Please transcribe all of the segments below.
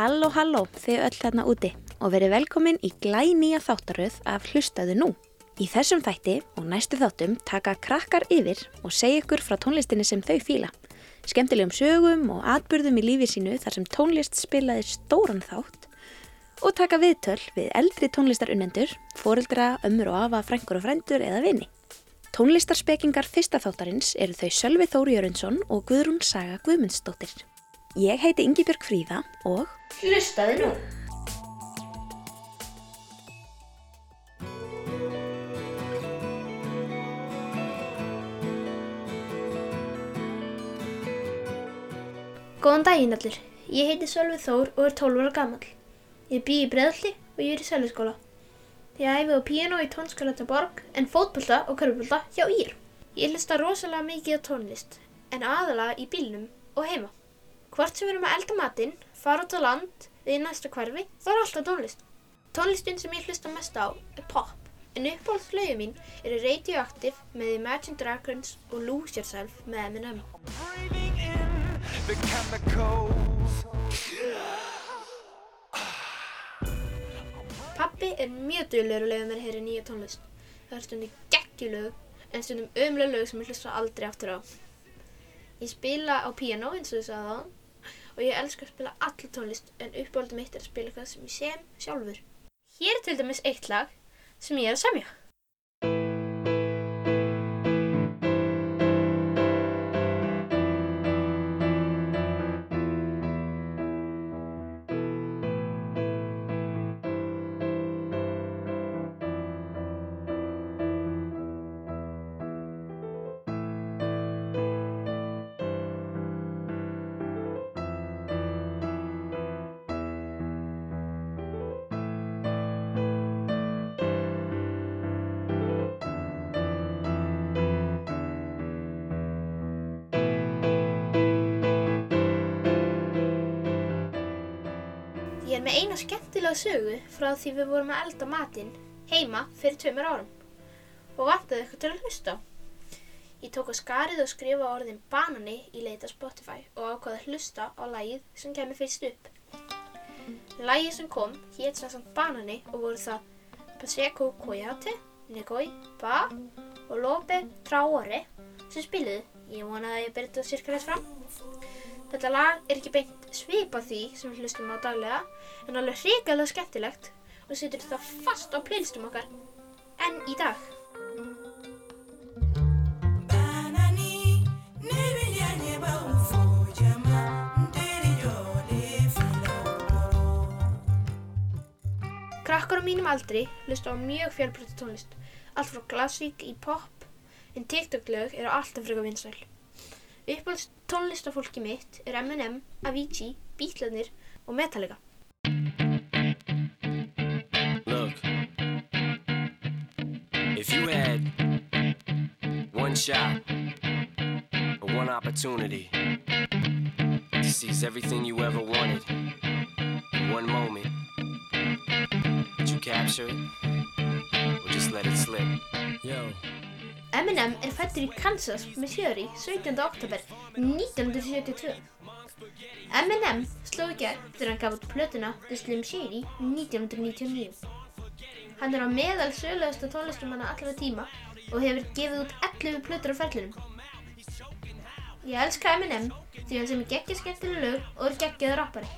Halló, halló, þið öll þarna úti og verið velkomin í glænýja þáttaröð af Hlustaðu nú. Í þessum þætti og næstu þáttum taka krakkar yfir og segja ykkur frá tónlistinni sem þau fíla. Skemmtilegum sögum og atbyrðum í lífi sínu þar sem tónlist spilaði stóran þátt og taka viðtöl við eldri tónlistarunnendur, fóreldra, ömmur og afa, frængur og frændur eða vini. Tónlistarspekingar fyrsta þáttarins eru þau Sölvi Þóri Jörundsson og Guðrún Saga Guðmundsdóttir. Ég heiti Ingibjörg Fríða og Hlustaðu nú. Góðan daginn allir. Ég heiti Sölvi Þór og er 12 ára gammal. Ég bý í Breðalli og ég er í Sölviskóla. Ég æfi á piano í tónskálata borg en fótbolta og körfbolta hjá Ír. Ég hlusta rosalega mikið á tónlist en aðalega í bílnum og heima. Hvort sem við erum að elda matinn, fara út á land við í næsta hverfi, þá er alltaf tónlist. Tónlistin sem ég hlusta mest á er pop, en uppáhaldslögu mín eru Radioactive með Imagine Dragons og Lose Yourself með Eminem. Pappi er mjög duðlegur að mér að heyra nýja tónlist. Það er stundum geggjulög, en stundum ömlega lög sem ég hlusta aldrei aftur á. Ég spila á piano eins og ég sagði það og ég elska að spila alla tónlist en uppáhaldum mitt er að spila eitthvað sem ég sem sjálfur. Hér er til dæmis eitt lag sem ég er að semja. Er með eina skemmtilega sögu frá því við vorum að elda matinn heima fyrir tveimur árum og vantaði eitthvað til að hlusta á. Ég tók á skarið og skrifa orðin banani í leita Spotify og ákvaði að hlusta á lagið sem kemur fyrst upp. Lagið sem kom hétt sem samt banani og voru það Paseco Coyote, Negoi, Ba og Lope Traore sem spiluðu. Ég vonaði að ég byrja þetta sirka þess fram. Þetta lag er ekki beint svipað því sem við hlustum á daglega en alveg hrikalega skemmtilegt og setur það fast á playlistum okkar enn í dag. Krakkar á mínum aldri hlusta á mjög fjölbreytta tónlist, allt frá klassík í pop en TikTok-lög eru alltaf frekar vinsæl. Uppáhalds tónlistafólki mitt er Eminem, Avicii, Beatlanir og Metallica. Look, if you had one shot or one opportunity to seize everything you ever wanted in one moment, would you capture it or just let it slip? Yo. Eminem er fættur í Kansas, Missouri 17. oktober 1972. Eminem sló í gegn þegar hann gaf út plötuna The Slim Shady 1999. Hann er á meðal sögulegasta tónlistumanna allra tíma og hefur gefið út 11 plötur á ferlinum. Ég elska Eminem því hann sem er geggja skemmtileg lög og er geggjaður rappari.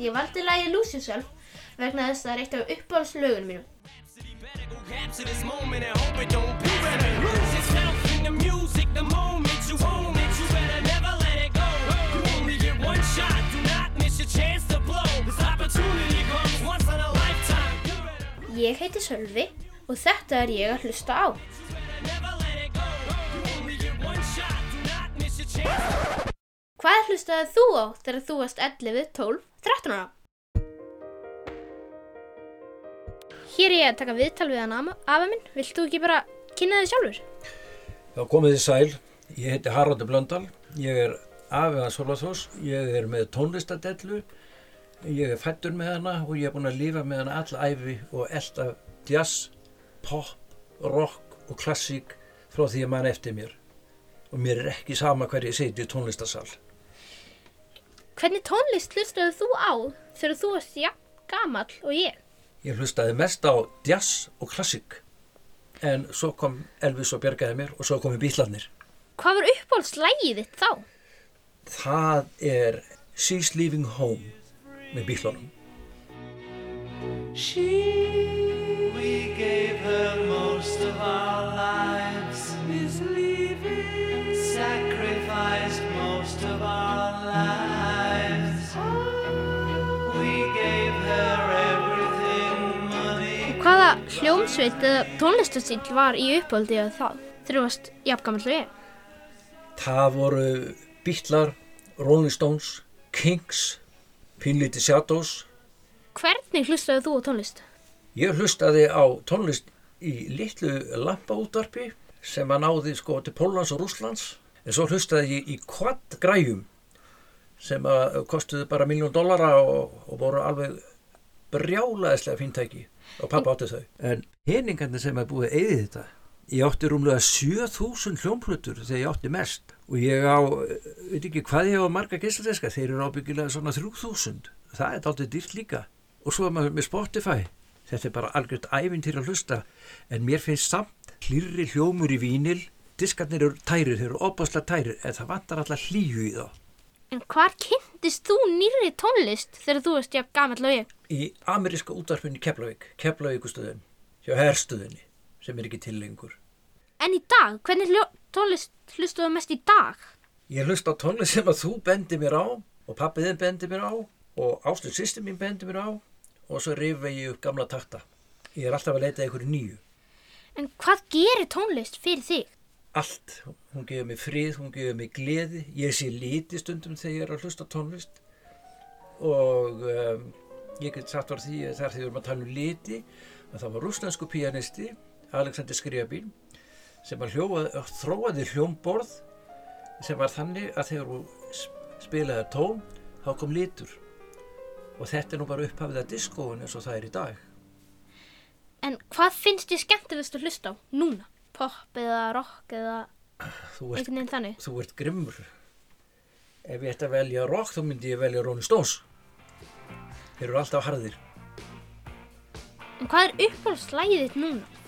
Ég valdi lagið Lose Yourself vegna þess að það er eitt af uppáhaldslögunum mínum. Capture this moment and hope it don't be better. Lose yourself in the music the moment you own it. You better never let it go. You only get one shot. Do not miss your chance to blow. This opportunity comes once in a lifetime. You better Ég heiti Sölvi og þetta er ég að hlusta á. never let it go. You only get one shot. Do not miss your chance. Hvað hlustaði þú á þegar þú varst 11, 12, 13 ára? Hér er ég að taka viðtal við hann afa minn. Vilt þú ekki bara kynna þig sjálfur? Já, komið þið sæl. Ég heiti Haraldur Blöndal. Ég er afi hans Hólaþós. Ég er með tónlistadellu. Ég er fættur með hana og ég er búinn að lifa með hana all æfi og elda jazz, pop, rock og klassík frá því að mann eftir mér. Og mér er ekki sama hver ég seti í tónlistasal. Hvernig tónlist hlustaðu þú á þegar þú varst jafn gamall og ég? Ég hlustaði mest á jazz og klassik. En svo kom Elvis og bjargaði mér og svo komi bílarnir. Hvað var uppáhaldslægið þitt þá? Það er She's Leaving Home með bílunum. We hljómsveit eða tónlistastíl var í uppáldi á það þegar þú varst jafn gamall og ég? Það voru bílar, Rolling Stones, Kings, Pinliti Shadows. Hvernig hlustaðu þú á tónlist? Ég hlustaði á tónlist í litlu lampaútvarpi sem að náði sko til Pólans og Rúslands. En svo hlustaði ég í quad græjum sem að kostuði bara miljón dollara og, og voru alveg brjálaðislega fíntæki og pappa átti þau. En peningarnir sem er búið eigið þetta, ég átti rúmlega 7000 hljómplutur þegar ég átti mest og ég á, eh, veit ekki hvað ég á marga geisladeska, þeir eru ábyggilega svona 3000. Það er aldrei dýrt líka. Og svo er maður með Spotify, þetta er bara algjört ævintýr að hlusta, en mér finnst samt hlýrri hljómur í vínil, diskarnir eru tærir, þeir eru opaslega tærir, en það vantar alltaf hlýju í þá. En hvar kynntist þú nýrri tónlist þegar þú varst jafn gamall og ég? í ameríska útvarpinu í Keflavík, Keflavíkustöðin, hjá herstuðinni, sem er ekki til lengur. En í dag, hvernig tónlist hlustuðu mest í dag? Ég hlust á tónlist sem að þú bendi mér á og pappiðin bendi mér á og Áslun sýsti mín bendi mér á og svo rifi ég upp gamla takta. Ég er alltaf að leita að einhverju nýju. En hvað gerir tónlist fyrir þig? Allt. Hún gefur mig frið, hún gefur mig gleði. Ég sé líti stundum þegar ég er að hlusta tónlist og um, ég get sagt var því þar þegar við erum að tala um liti að það var rúslandsku píanisti Alexander Skriabin sem að hljóaði, þróaði hljómborð sem var þannig að þegar sp- spilaði tón þá kom litur og þetta er nú bara upphafið að diskóin eins og það er í dag En hvað finnst þér skemmtilegst að hlusta á núna? Pop eða rock eða einhvern veginn þannig? þú ert grimmur ef ég ætti að velja rock þá myndi ég velja Rolling Stones þeir eru alltaf harðir En hvað er uppáhaldslægið þitt núna?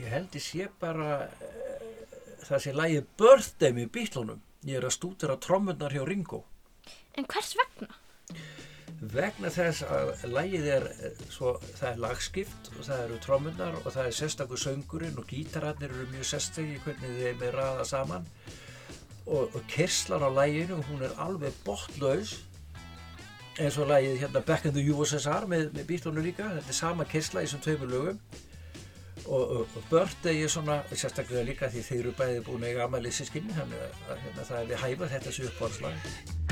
Ég held ég sé bara uh, það sé lægið Birthday með bítlunum. Ég er að stúdera trommunar hjá Ringo. En hvers vegna? Vegna þess að lægið er, eh, svo, það er lagskipt og það eru trommunar og það er sérstakur söngurinn og gítararnir eru mjög sérstaki hvernig þeim er raða saman. Og, og kerslan á læginu, hún er alveg botlaus eins og lægið hérna Back in the USSR með, með bítlunum líka, þetta er sama kersla í þessum tveimur lögum. Og, og, Birthday er svona, sérstaklega líka því þeir eru bæði búin að eiga amalið sískinni þannig að, hérna, það er við hæfa þetta sér uppáhaldslag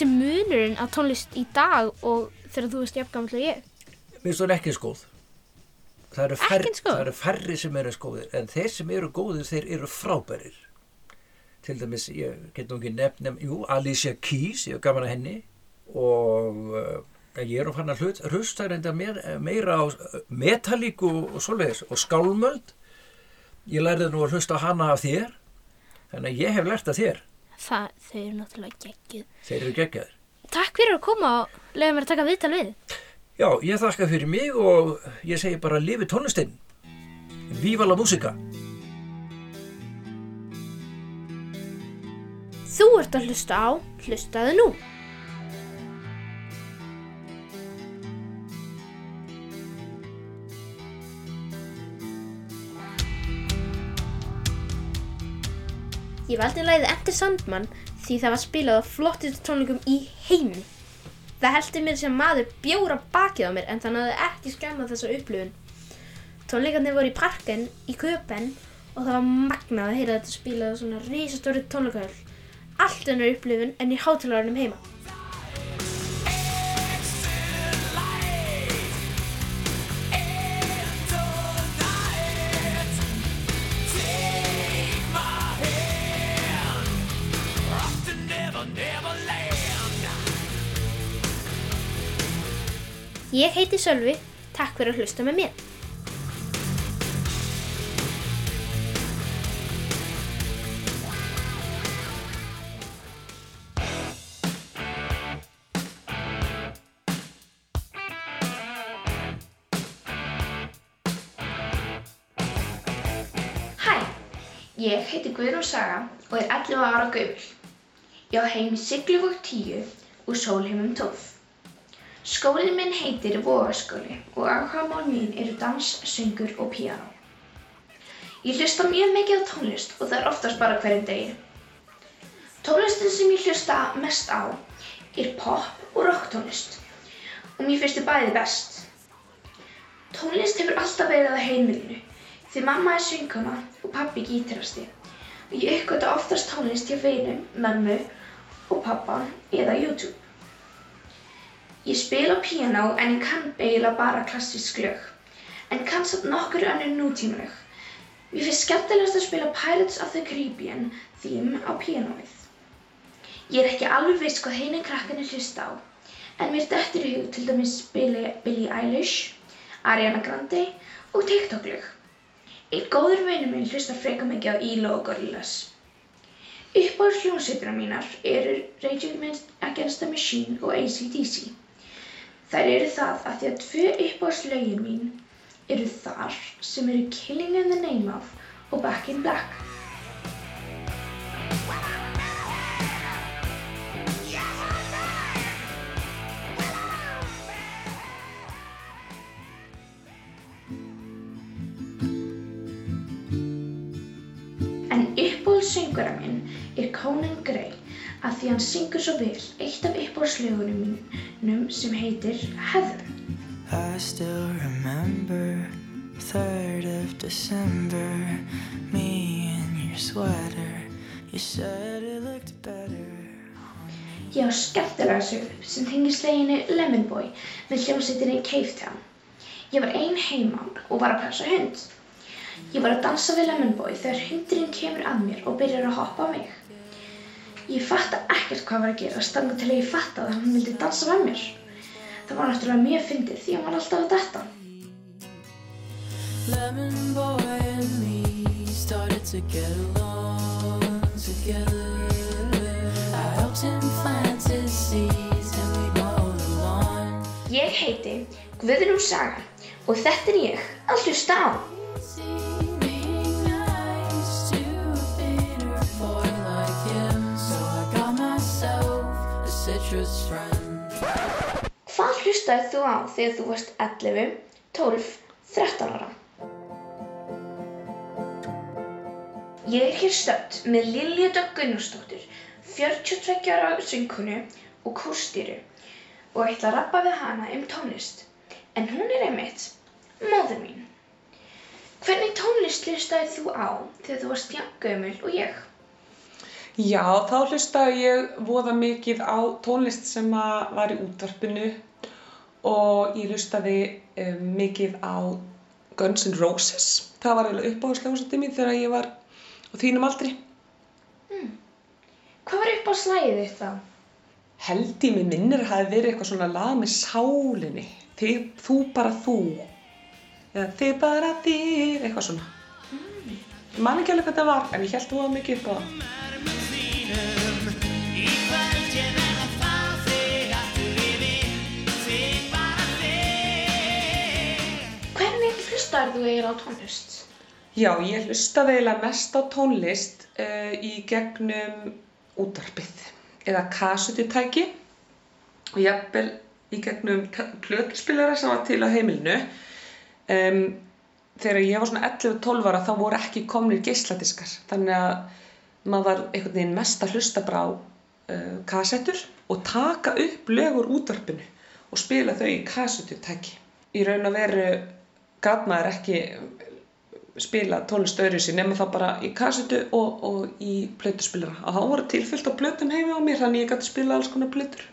þér munurinn á tónlist í dag og þegar þú varst jafn gamall og ég? Mér finnst hún ekki góð. Það eru, færri, það eru færri sem eru eins góðir, en þeir sem eru góðir, þeir eru frábærir. Til dæmis, ég get nú ekki nefn, nefn, jú, Alicia Keys, ég hef gaman að henni, og uh, ég er nú fann að hlut, hlusta reynda meir, meira á uh, Metallic og, svoleiðis, og Skálmöld. Ég lærði nú að hlusta hana af þér, þannig að ég hef lært af þér. Það, þau eru náttúrulega geggjuð. Þeir eru geggjaðir. Takk fyrir að koma og leiða mér að taka viðtal við. Já, ég þakka fyrir mig og ég segi bara lifi tónlistinn. Víva la músika. Þú ert að hlusta á Hlustaðu nú. Ég valdi lagið Enter Sandman því það var spilað á flottustu tónleikum í heimi. Það heldur mér sem maður bjóra bakið á mér en það náði ekki skemmað þessa upplifun. Tónleikarnir voru í parken í Köpen og það var magnað að heyra þetta spilað á svona risastóri tónleikahöll. Allt önnur upplifun en í hátalarunum heima. Ég heiti Sölvi Takk fyrir að hlusta með mér. Ég heiti Guðrún Saga og er 11 ára gömul. Ég á heim í Siglufók 10 og Sólheimum 12. Skólinn minn heitir Vogaskóli og áhugamál mín eru dans, söngur og píanó. Ég hlusta mjög mikið á tónlist og það er oftast bara hverjum degi. Tónlistin sem ég hlusta mest á er pop og rocktónlist og mér finnst þið bæði best. Tónlist hefur alltaf verið á heimilinu því mamma er söngkona og pappi gítarasti og ég uppgöta oftast tónlist hjá vinum, mömmu og pappa eða YouTube. Ég spila á píanó en ég kann eiginlega bara klassísk lög en kann samt nokkur önnur nútímalög. Mér finnst skemmtilegast að spila Pirates of the Caribbean theme á píanóið. Ég er ekki alveg viss hvað heinin krakkarnir hlusta á en mér dettur í hug til dæmis Billie, Eilish, Ariana Grande og TikTok-lög. Einn góður vinur minn hlustar freka mikið á ELO og Gorillaz. Uppáhalds hljómsveitina mínar eru Rage Against the Machine og AC/DC. Þær eru það að því að tvö uppáhalds lögin mín eru þar sem eru Killing in the Name of og Back in Black. En uppáhaldssöngura minn er Conan Gray að því hann syngur svo vel eitt af uppáhaldslögunum mínum sem heitir Heather. I still remember 3rd of December Me in your sweater You said it looked better Ég á skemmtilega sögu sem tengist leginu Lemon Boy með hljómsveitinni Cave Town. Ég var ein heima og var að passa hund. Ég var að dansa við Lemon Boy þegar hundurinn kemur að mér og byrjar að hoppa á mig. Ég fatta ekkert hvað var að gera stanga til að ég fatta að hann vildi dansa með mér. Það var náttúrulega mjög fyndið því hann var alltaf að detta. Ég heiti Guðrún Saga og þetta er ég að hlusta Hvað hlustaði þú á þegar þú varst 11, 12, 13 ára? Ég er hér stödd með Lilju Dögg Gunnarsdóttur, 42 ára söngkonu og kóstýru og ætla að rappa við hana um tónlist. En hún er einmitt móður mín. Hvernig tónlist hlustaði þú á þegar þú varst jafn gömul og ég? Já, þá hlustaði ég voða mikið á tónlist sem að var í útvarpinu og ég hlustaði um, mikið á Guns N' Roses. Það var eiginlega uppáhaldslega mín þegar ég var á þínum aldri. Hvað var upp á slæðið þitt þá? Held ég mig minnir að það hafi verið eitthvað svona lag með sálinni. Þið, þú bara þú. Eða þið bara þið, eitthvað svona. Ég man ekki alveg hvað það var, en ég held þú var mikið upp á það. Hlustaði þú eiginlega á tónlist? Já, ég hlustaði eiginlega mest á tónlist uh, í gegnum útvarpið eða kasututæki og jafnvel í gegnum plötuspilara sem var til á heimilinu. Um, þegar ég var svona 11-12 ára þá voru ekki komnir geisladiskar þannig að maður var einhvern veginn mest að hlusta bara á uh, kasettur og taka upp lög úr útvarpinu og spila þau í kasututæki. Í raun og veru gat maður ekki spila tónlist öðru sér nema það bara í kassetu og, og í plötuspilara og það voru tilfyllt á plötum heimi á mér þannig ég gæti spila alls konar plötur.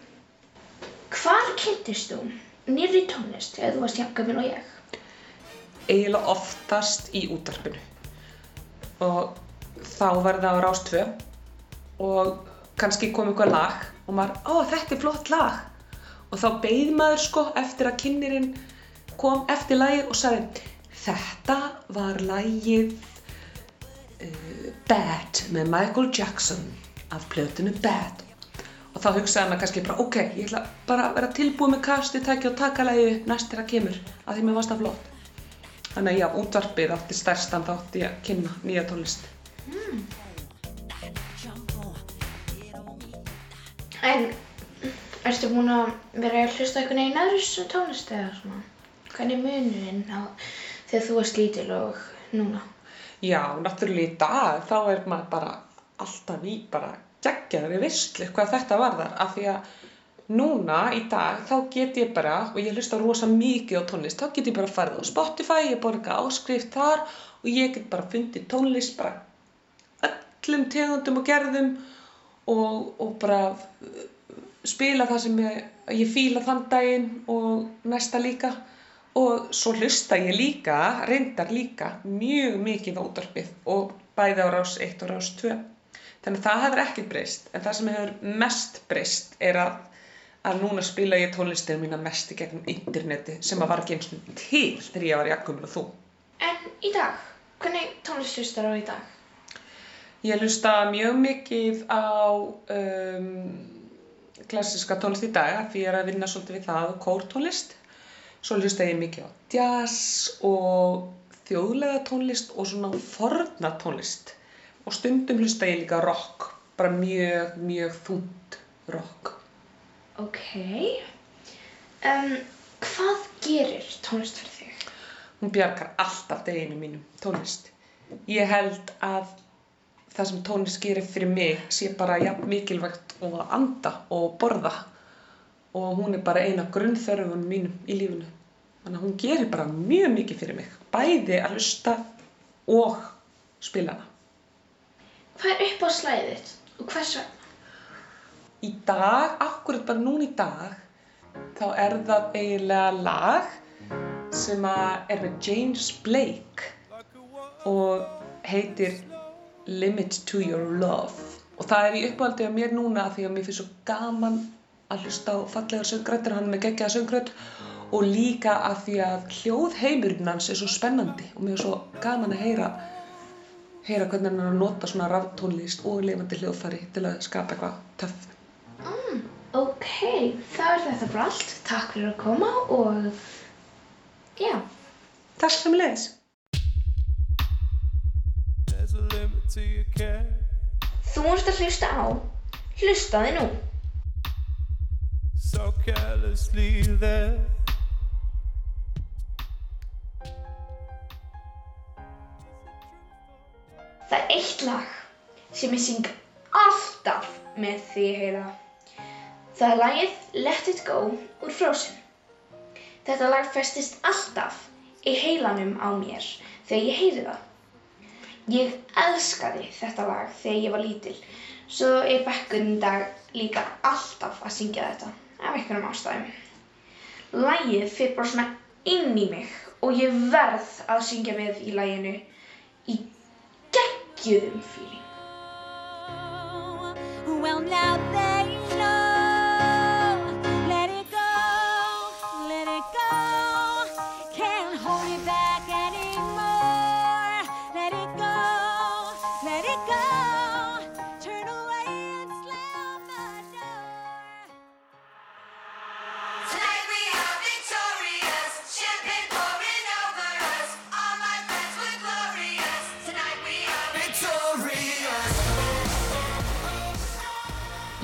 Hvar kynntist þú nýrri tónlist þegar þú varst jafnkvæmil og ég? eiginlega oftast í útarpinu og þá var það á Rástvö og kannski kom eitthvað lag og maður, ó þetta er flott lag. Og þá beið maður sko eftir að kynnerinn kom eftir lagið og sagði þetta var lagið uh, Bad með Michael Jackson af plötunu Bad. Og þá hugsaði maður kannski bara ok, ég ætla bara að vera tilbúið með kasti, tækja og taka lagið upp næst þegar það kemur að því mér varst það flott. Þannig að já, útvarpið átti stærstan þátt í að kynna nýja tónlist. En ertu búin að vera að hlusta veginn aðra þessu tónlist eða svona? Hvernig er munurinn á þegar þú varst lítil og núna? Já, náttúrulega í dag þá er maður bara alltaf í bara geggjaðri visslu hvað þetta varðar af því að núna í dag þá get ég bara og ég hlusta rosa mikið á tónlist þá get ég bara farið á Spotify, ég borga áskrift þar og ég get bara fundið tónlist bara öllum tegundum og gerðum og, og bara uh, spila það sem ég, ég fíla þann daginn og næsta líka og svo hlusta ég líka, reyndar líka mjög mikið á útvarpið og bæði á rás 1 og rás 2 þannig að það hefur ekkert breyst en það sem hefur mest breyst er að, að núna spila ég tónlistina mína mest í gegnum interneti sem að var ekki eins og til þegar ég var jakkumur og þú En í dag, hvernig tónlist hlustar á í dag? Ég hlusta mjög mikið á um, klassiska tónlist í dag því ég er að vinna svolítið við það kórtónlist. Svo hlusta ég mikið á jazz og þjóðlega tónlist og svona forna tónlist. Og stundum hlusta ég líka rock, bara mjög, mjög þúnt rock. Ok. Um, hvað gerir tónlist fyrir þig? Hún bjargar alltaf deginu mínum, tónlist. Ég held að það sem tónlist gerir fyrir mig sé bara jafn mikilvægt og að anda og borða og hún er bara eina grunnþörfunum mínum í lífinu. Þannig að hún gerir bara mjög mikið fyrir mig, bæði að hlusta og spila hana. Hvað er upp á slæðið þitt og hvers vegna? Í dag, akkurat bara núna í dag, þá er það eiginlega lag sem er með James Blake og heitir Limit to Your Love og það er í uppáhaldi á mér núna af því að mér finnst svo gaman að hlusta á fallegar söngrættir hann er með geggjaða söngrætt og líka af því að hljóðheimurinn hans er svo spennandi og mér er svo gaman að heyra heyra hvernig hann er að nota svona raftónlist og lifandi hljóðfæri til að skapa eitthvað töff Mm, ok, þá er þetta bara allt. Takk fyrir að koma og já. Takk sem care. Þú ert að hlusta á. Hlustaði nú. So carelessly there. Það er eitt lag sem ég syng alltaf með því ég heyra það. Er lagið Let It Go úr Frozen. Þetta lag festist alltaf í heilanum á mér þegar ég heyri það. Ég elskaði þetta lag þegar ég var lítil, svo er bekkurinn í dag líka alltaf að syngja þetta af einhvernum ástæðum. Lagið fyrir bara svona inn í mig og ég verð að syngja með í laginu í geggjuðum feeling. Well,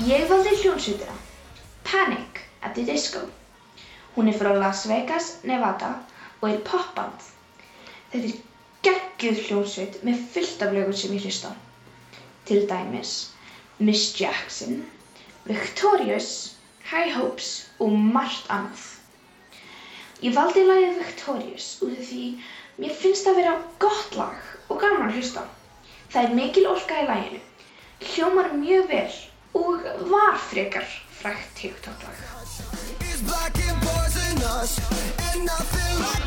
Ég valdi hljónsveitina Panic at the Disco. Hún er frá Las Vegas, Nevada og er popband. Þetta er geggjuð hljónsveit með fullt af lögum sem ég hlusta á. Til dæmis Miss Jackson, Victorious, High Hopes og margt annað. Ég valdi lagið Victorious út af því mér finnst það vera gott lag og gaman að hlusta. á. Það er mikil orka í laginu, hljómar mjög vel og var frekar frækt TikTok-lag. It's black and poisonous, and nothing like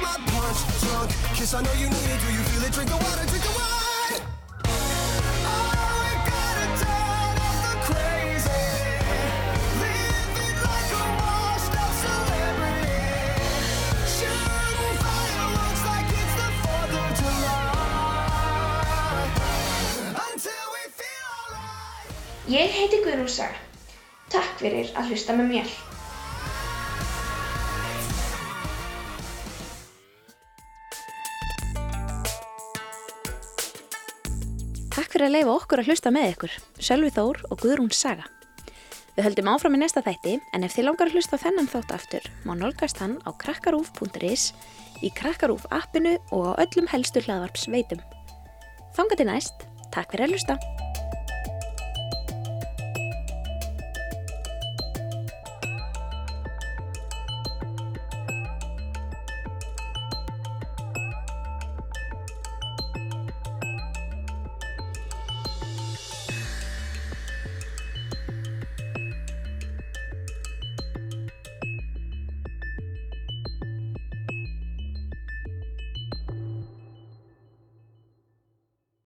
Ég heiti Guðrún Saga. Takk fyrir að hlusta með mér. Takk fyrir að leifa okkur að hlusta með ykkur, Sölvi Þór og Guðrún Saga. Við höldum áfram í næsta þætti, en ef þið langar að hlusta þennan þátt aftur, má nálgast hann á krakkarúf.is, í krakkarúf appinu og á öllum helstu hlaðvarp sveitum. Þanga til næst, takk fyrir að hlusta.